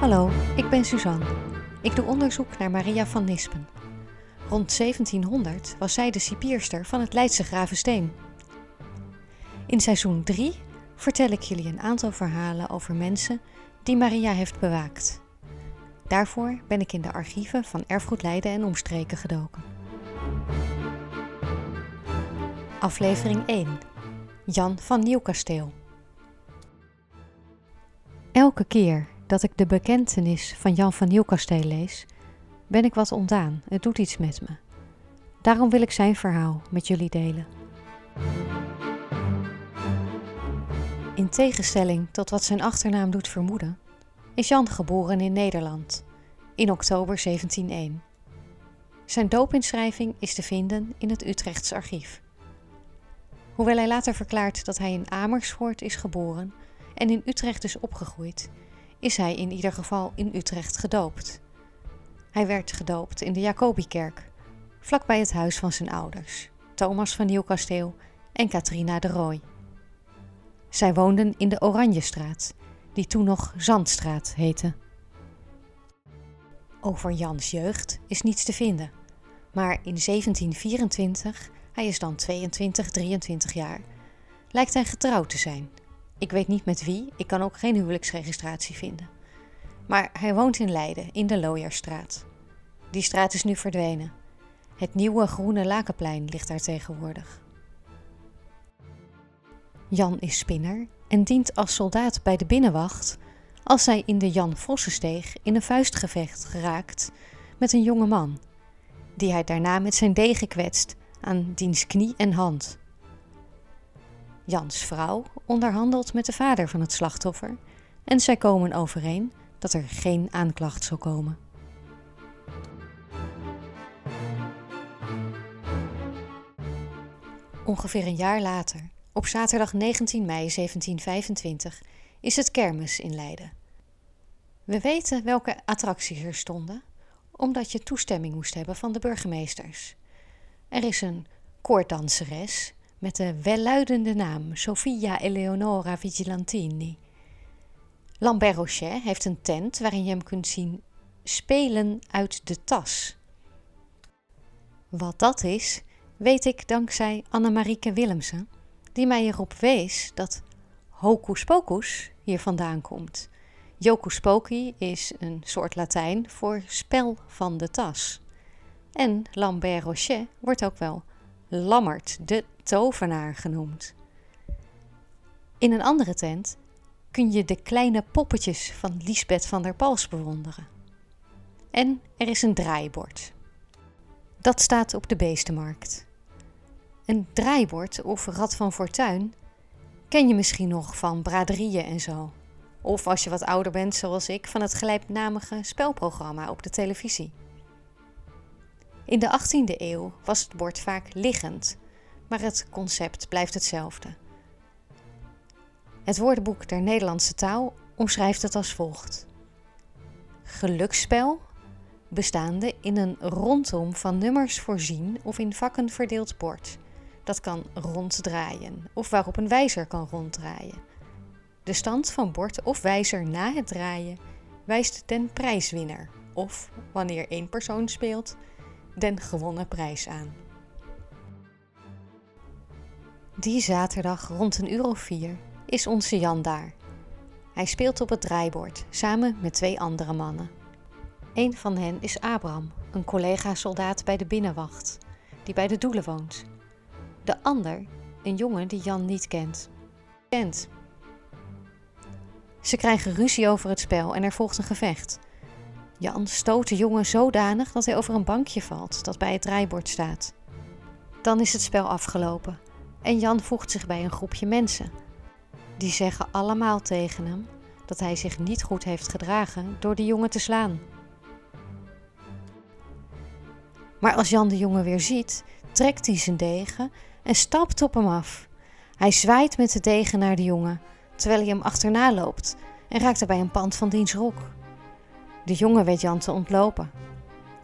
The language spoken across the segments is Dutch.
Hallo, ik ben Suzanne. Ik doe onderzoek naar Maria van Nispen. Rond 1700 was zij de cipierster van het Leidse Gravensteen. In seizoen 3 vertel ik jullie een aantal verhalen over mensen die Maria heeft bewaakt. Daarvoor ben ik in de archieven van Erfgoed Leiden en omstreken gedoken. Aflevering 1 Jan van Nieuwkasteel Elke keer dat ik de bekentenis van Jan van Nieuwkasteel lees, ben ik wat ontdaan. Het doet iets met me. Daarom wil ik zijn verhaal met jullie delen. In tegenstelling tot wat zijn achternaam doet vermoeden, is Jan geboren in Nederland in oktober 1701. Zijn doopinschrijving is te vinden in het Utrechts archief. Hoewel hij later verklaart dat hij in Amersfoort is geboren en in Utrecht is opgegroeid, is hij in ieder geval in Utrecht gedoopt. Hij werd gedoopt in de Jacobikerk, vlakbij het huis van zijn ouders, Thomas van Nieuwkasteel en Katrina de Rooij. Zij woonden in de Oranjestraat, die toen nog Zandstraat heette. Over Jans jeugd is niets te vinden, maar in 1724, hij is dan 22, 23 jaar, lijkt hij getrouwd te zijn ik weet niet met wie, ik kan ook geen huwelijksregistratie vinden. Maar hij woont in Leiden, in de Looierstraat. Die straat is nu verdwenen. Het nieuwe groene lakenplein ligt daar tegenwoordig. Jan is spinner en dient als soldaat bij de binnenwacht als hij in de Jan Vossensteeg in een vuistgevecht geraakt met een jonge man, die hij daarna met zijn degen kwetst aan diens knie en hand. Jans vrouw onderhandelt met de vader van het slachtoffer en zij komen overeen dat er geen aanklacht zal komen. Ongeveer een jaar later, op zaterdag 19 mei 1725, is het kermis in Leiden. We weten welke attracties er stonden, omdat je toestemming moest hebben van de burgemeesters. Er is een koorddanseres met de welluidende naam Sofia Eleonora Vigilantini. Lambert Rochet heeft een tent waarin je hem kunt zien spelen uit de tas. Wat dat is, weet ik dankzij Annemarieke Willemsen, die mij erop wees dat hocus pocus hier vandaan komt. Jocus poki is een soort Latijn voor spel van de tas. En Lambert Rochet wordt ook wel Lammert, de tovenaar genoemd. In een andere tent kun je de kleine poppetjes van Lisbeth van der Pals bewonderen. En er is een draaibord. Dat staat op de beestenmarkt. Een draaibord of rad van fortuin ken je misschien nog van braderieën en zo. Of als je wat ouder bent, zoals ik, van het gelijknamige spelprogramma op de televisie. In de 18e eeuw was het bord vaak liggend, maar het concept blijft hetzelfde. Het woordenboek der Nederlandse taal omschrijft het als volgt: Geluksspel, bestaande in een rondom van nummers voorzien of in vakken verdeeld bord. Dat kan ronddraaien of waarop een wijzer kan ronddraaien. De stand van bord of wijzer na het draaien wijst den prijswinner of, wanneer één persoon speelt, den gewonnen prijs aan. Die zaterdag rond een uur of vier is onze Jan daar. Hij speelt op het draaibord samen met twee andere mannen. Een van hen is Abraham, een collega-soldaat bij de binnenwacht, die bij de doelen woont. De ander, een jongen die Jan niet kent. Kent. Ze krijgen ruzie over het spel en er volgt een gevecht. Jan stoot de jongen zodanig dat hij over een bankje valt dat bij het draaibord staat. Dan is het spel afgelopen en Jan voegt zich bij een groepje mensen. Die zeggen allemaal tegen hem dat hij zich niet goed heeft gedragen door de jongen te slaan. Maar als Jan de jongen weer ziet, trekt hij zijn degen en stapt op hem af. Hij zwaait met de degen naar de jongen, terwijl hij hem achterna loopt en raakt daarbij een pand van diens rok. De jongen weet Jan te ontlopen.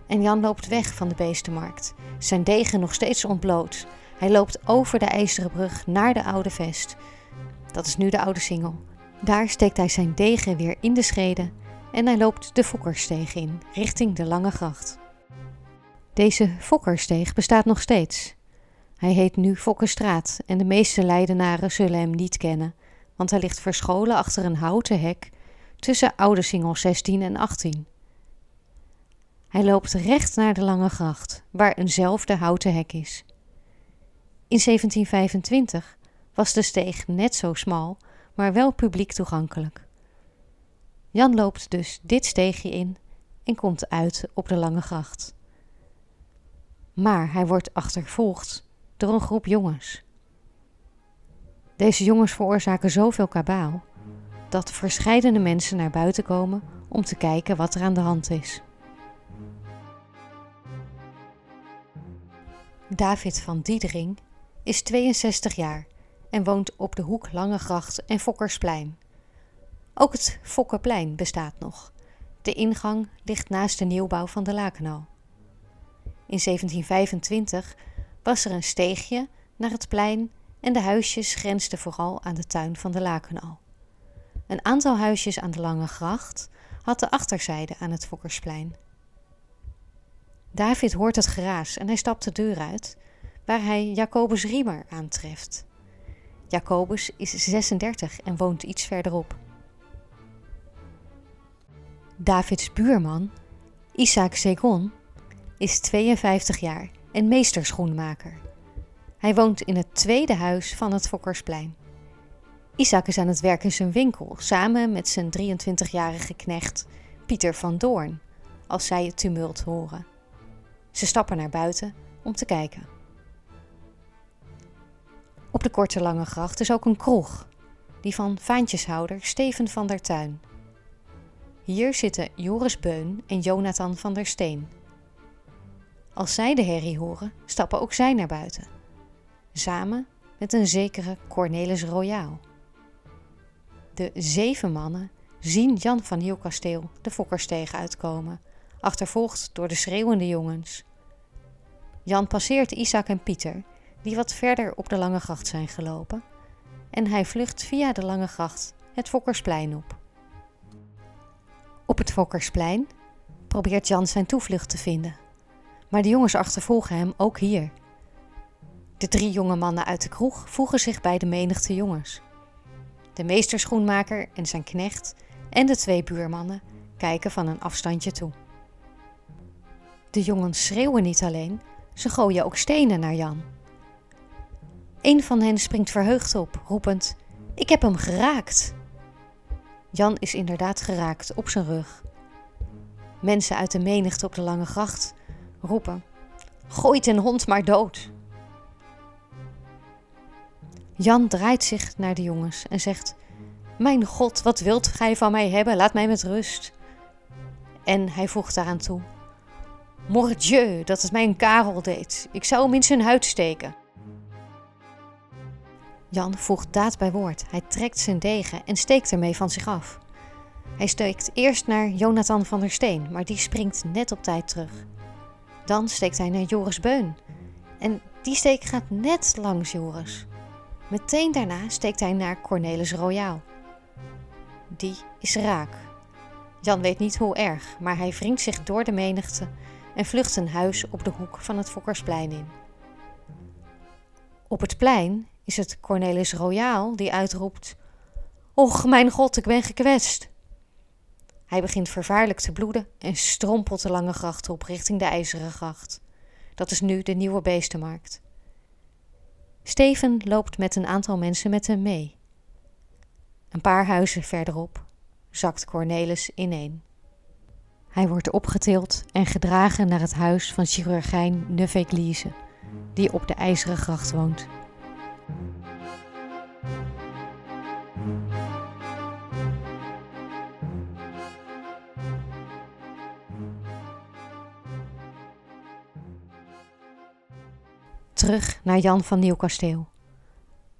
En Jan loopt weg van de beestenmarkt, zijn degen nog steeds ontbloot. Hij loopt over de ijzeren brug naar de oude vest. Dat is nu de oude singel. Daar steekt hij zijn degen weer in de schreden en hij loopt de Fokkersteeg in, richting de Lange Gracht. Deze Fokkersteeg bestaat nog steeds. Hij heet nu Fokkerstraat en de meeste Leidenaren zullen hem niet kennen, want hij ligt verscholen achter een houten hek tussen Oude Singel 16 en 18. Hij loopt recht naar de Lange Gracht, waar eenzelfde houten hek is. In 1725 was de steeg net zo smal, maar wel publiek toegankelijk. Jan loopt dus dit steegje in en komt uit op de Lange Gracht. Maar hij wordt achtervolgd door een groep jongens. Deze jongens veroorzaken zoveel kabaal dat verscheidene mensen naar buiten komen om te kijken wat er aan de hand is. David van Diedering is 62 jaar en woont op de hoek Langegracht en Fokkersplein. Ook het Fokkerplein bestaat nog. De ingang ligt naast de nieuwbouw van de Lakenal. In 1725 was er een steegje naar het plein en de huisjes grensden vooral aan de tuin van de Lakenal. Een aantal huisjes aan de Lange Gracht had de achterzijde aan het Fokkersplein. David hoort het geraas en hij stapt de deur uit, waar hij Jacobus Riemer aantreft. Jacobus is 36 en woont iets verderop. Davids buurman, Isaac Segon, is 52 jaar en meesterschoenmaker. Hij woont in het tweede huis van het Fokkersplein. Isaac is aan het werk in zijn winkel samen met zijn 23-jarige knecht Pieter van Doorn, als zij het tumult horen. Ze stappen naar buiten om te kijken. Op de korte lange gracht is ook een kroeg, die van vaantjeshouder Steven van der Tuin. Hier zitten Joris Beun en Jonathan van der Steen. Als zij de herrie horen, stappen ook zij naar buiten. Samen met een zekere Cornelis Royaal. De zeven mannen zien Jan van Nieuwkasteel de Fokkersteeg uitkomen, achtervolgd door de schreeuwende jongens. Jan passeert Isaac en Pieter, die wat verder op de Lange Gracht zijn gelopen, en hij vlucht via de Lange Gracht het Fokkersplein op. Op het Fokkersplein probeert Jan zijn toevlucht te vinden, maar de jongens achtervolgen hem ook hier. De drie jonge mannen uit de kroeg voegen zich bij de menigte jongens. De meesterschoenmaker en zijn knecht en de twee buurmannen kijken van een afstandje toe. De jongens schreeuwen niet alleen, ze gooien ook stenen naar Jan. Een van hen springt verheugd op, roepend: Ik heb hem geraakt. Jan is inderdaad geraakt op zijn rug. Mensen uit de menigte op de lange gracht roepen: Gooi ten hond maar dood. Jan draait zich naar de jongens en zegt: Mijn God, wat wilt gij van mij hebben? Laat mij met rust. En hij voegt daaraan toe: Mordieu, dat het mij een Karel deed. Ik zou hem in zijn huid steken. Jan voegt daad bij woord. Hij trekt zijn degen en steekt ermee van zich af. Hij steekt eerst naar Jonathan van der Steen, maar die springt net op tijd terug. Dan steekt hij naar Joris Beun. En die steek gaat net langs Joris. Meteen daarna steekt hij naar Cornelis Royaal. Die is raak. Jan weet niet hoe erg, maar hij wringt zich door de menigte en vlucht een huis op de hoek van het Fokkersplein in. Op het plein is het Cornelis Royaal die uitroept: Och, mijn god, ik ben gekwetst. Hij begint vervaarlijk te bloeden en strompelt de lange gracht op richting de IJzeren Gracht. Dat is nu de nieuwe beestenmarkt. Steven loopt met een aantal mensen met hem mee. Een paar huizen verderop zakt Cornelis ineen. Hij wordt opgetild en gedragen naar het huis van chirurgijn Neveglise, die op de IJzeren Gracht woont. Terug naar Jan van Nieuwkasteel.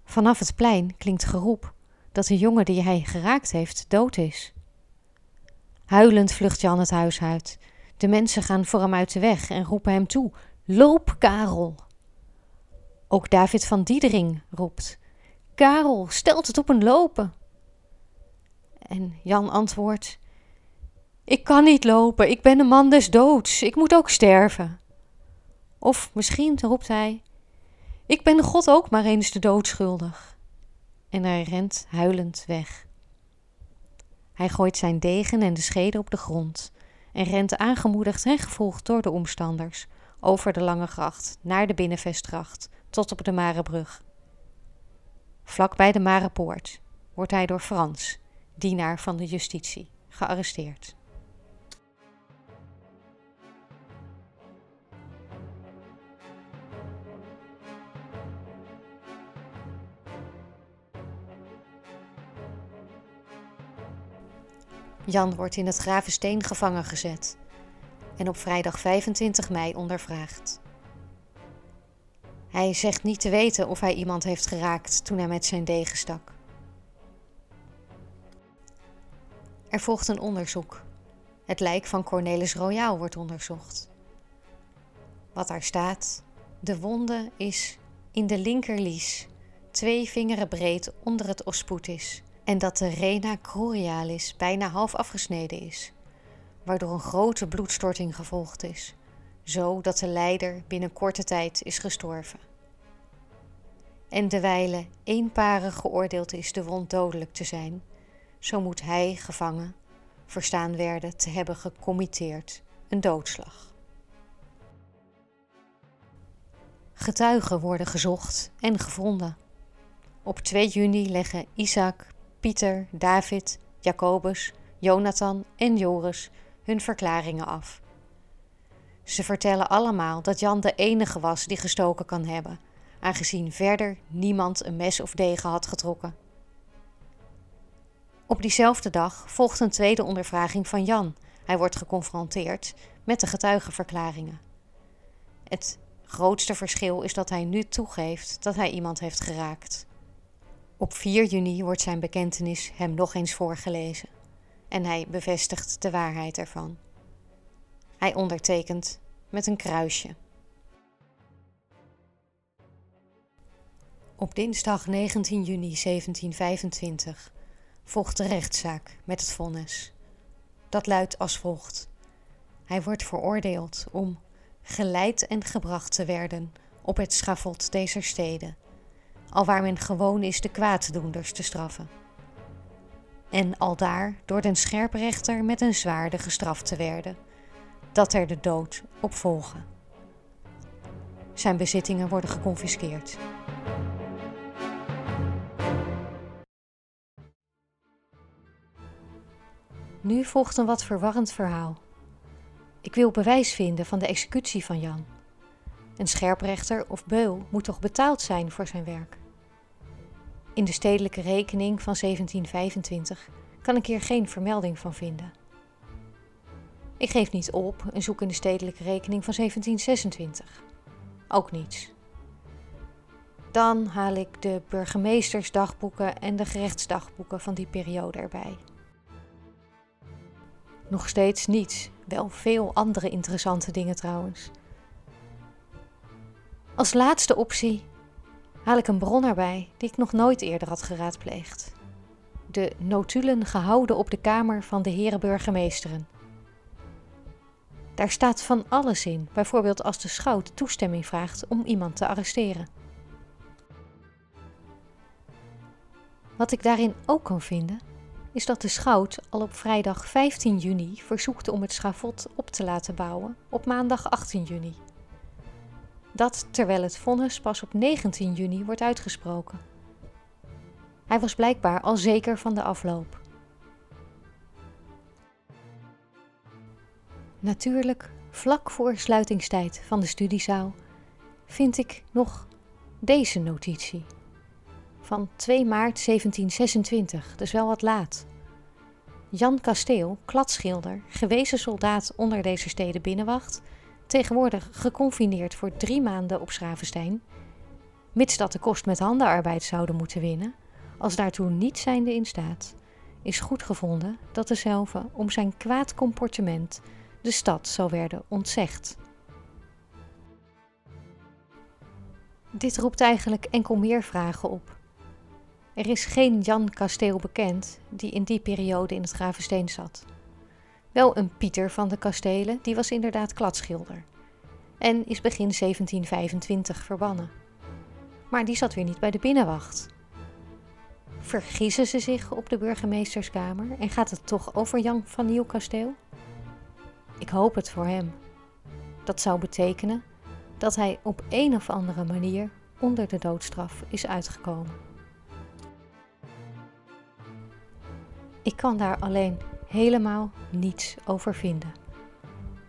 Vanaf het plein klinkt geroep dat de jongen die hij geraakt heeft dood is. Huilend vlucht Jan het huis uit. De mensen gaan voor hem uit de weg en roepen hem toe: Loop, Karel! Ook David van Diedering roept: Karel, stelt het op een lopen. En Jan antwoordt: Ik kan niet lopen, ik ben een man des doods, ik moet ook sterven. Of misschien roept hij: Ik ben God ook maar eens de dood schuldig. En hij rent huilend weg. Hij gooit zijn degen en de schede op de grond en rent aangemoedigd en gevolgd door de omstanders over de lange gracht naar de binnenvestgracht tot op de Marebrug. Vlak bij de Marepoort wordt hij door Frans, dienaar van de justitie, gearresteerd. Jan wordt in het Gravensteen gevangen gezet en op vrijdag 25 mei ondervraagd. Hij zegt niet te weten of hij iemand heeft geraakt toen hij met zijn degen stak. Er volgt een onderzoek. Het lijk van Cornelis Royaal wordt onderzocht. Wat daar staat: de wonde is in de linkerlies, twee vingeren breed onder het osputis, en dat de rena crucialis bijna half afgesneden is, waardoor een grote bloedstorting gevolgd is, zo dat de lijder binnen korte tijd is gestorven. En dewijle eenparig geoordeeld is de wond dodelijk te zijn, zo moet hij, gevangen, verstaan werden te hebben gecommitteerd een doodslag. Getuigen worden gezocht en gevonden. Op 2 juni leggen Isaac, Pieter, David, Jacobus, Jonathan en Joris hun verklaringen af. Ze vertellen allemaal dat Jan de enige was die gestoken kan hebben, aangezien verder niemand een mes of degen had getrokken. Op diezelfde dag volgt een tweede ondervraging van Jan. Hij wordt geconfronteerd met de getuigenverklaringen. Het grootste verschil is dat hij nu toegeeft dat hij iemand heeft geraakt. Op 4 juni wordt zijn bekentenis hem nog eens voorgelezen en hij bevestigt de waarheid ervan. Hij ondertekent met een kruisje. Op dinsdag 19 juni 1725 volgt de rechtszaak met het vonnis. Dat luidt als volgt: Hij wordt veroordeeld om geleid en gebracht te werden op het schavot deze steden, alwaar men gewoon is de kwaaddoenders te straffen. En aldaar door den scherprechter met een zwaarde gestraft te werden, dat er de dood op volgen. Zijn bezittingen worden geconfiskeerd. Nu volgt een wat verwarrend verhaal. Ik wil bewijs vinden van de executie van Jan. Een scherprechter of beul moet toch betaald zijn voor zijn werk? In de stedelijke rekening van 1725 kan ik hier geen vermelding van vinden. Ik geef niet op en zoek in de stedelijke rekening van 1726. Ook niets. Dan haal ik de burgemeestersdagboeken en de gerechtsdagboeken van die periode erbij. Nog steeds niets, wel veel andere interessante dingen trouwens. Als laatste optie haal ik een bron erbij die ik nog nooit eerder had geraadpleegd. De notulen gehouden op de kamer van de heren burgemeesteren. Daar staat van alles in, bijvoorbeeld als de schout toestemming vraagt om iemand te arresteren. Wat ik daarin ook kan vinden, is dat de schout al op vrijdag 15 juni verzoekte om het schavot op te laten bouwen op maandag 18 juni. Dat terwijl het vonnis pas op 19 juni wordt uitgesproken. Hij was blijkbaar al zeker van de afloop. Natuurlijk, vlak voor sluitingstijd van de studiezaal, vind ik nog deze notitie van 2 maart 1726, dus wel wat laat. Jan Kasteel, kladschilder, gewezen soldaat onder deze steden binnenwacht, tegenwoordig geconfineerd voor drie maanden op Schravenstein, mits dat de kost met handenarbeid zouden moeten winnen, als daartoe niet zijnde in staat, is goed gevonden dat dezelfde om zijn kwaad comportement de stad zou werden ontzegd. Dit roept eigenlijk enkel meer vragen op. Er is geen Jan Kasteel bekend die in die periode in het Gravensteen zat. Wel een Pieter van de Kastelen, die was inderdaad kladschilder. En is begin 1725 verbannen. Maar die zat weer niet bij de binnenwacht. Vergissen ze zich op de burgemeesterskamer en gaat het toch over Jan van Nieuwkasteel? Ik hoop het voor hem. Dat zou betekenen dat hij op een of andere manier onder de doodstraf is uitgekomen. Ik kan daar alleen helemaal niets over vinden.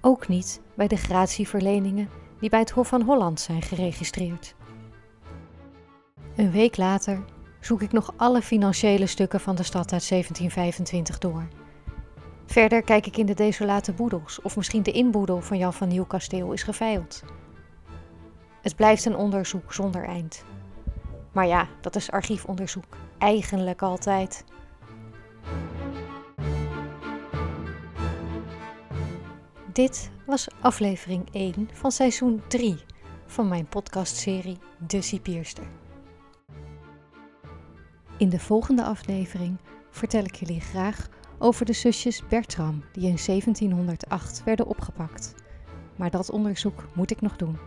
Ook niet bij de gratieverleningen die bij het Hof van Holland zijn geregistreerd. Een week later zoek ik nog alle financiële stukken van de stad uit 1725 door. Verder kijk ik in de desolate boedels of misschien de inboedel van Jan van Nieuwkasteel is geveild. Het blijft een onderzoek zonder eind. Maar ja, dat is archiefonderzoek. Eigenlijk altijd. Dit was aflevering 1 van seizoen 3 van mijn podcastserie De Cipierster. In de volgende aflevering vertel ik jullie graag over de zusjes Bertram die in 1708 werden opgepakt. Maar dat onderzoek moet ik nog doen.